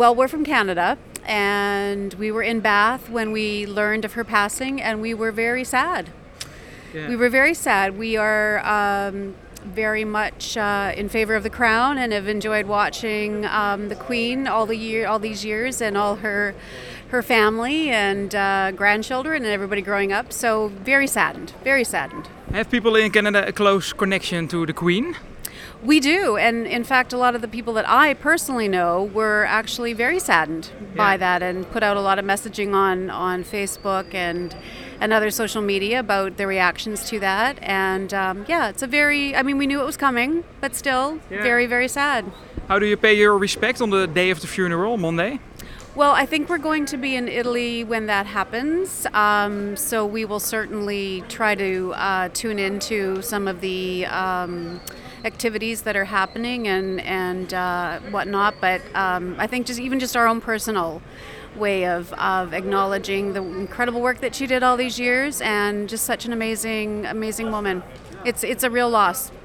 Well, we're from Canada, and we were in Bath when we learned of her passing, and we were very sad. Yeah. We were very sad. We are um, very much uh, in favor of the crown and have enjoyed watching um, the Queen all the year, all these years, and all her her family and uh, grandchildren and everybody growing up. So very saddened, very saddened. Have people in Canada a close connection to the Queen? We do, and in fact, a lot of the people that I personally know were actually very saddened by that, and put out a lot of messaging on on Facebook and and other social media about their reactions to that. And um, yeah, it's a very. I mean, we knew it was coming, but still, Yeah. very very sad. How do you pay your respect on the day of the funeral, Monday? Well, I think we're going to be in Italy when that happens, um, so we will certainly try to uh, tune into some of the um, activities that are happening and and uh, whatnot. But um, I think just even just our own personal way of, of acknowledging the incredible work that she did all these years and just such an amazing amazing woman. It's it's a real loss.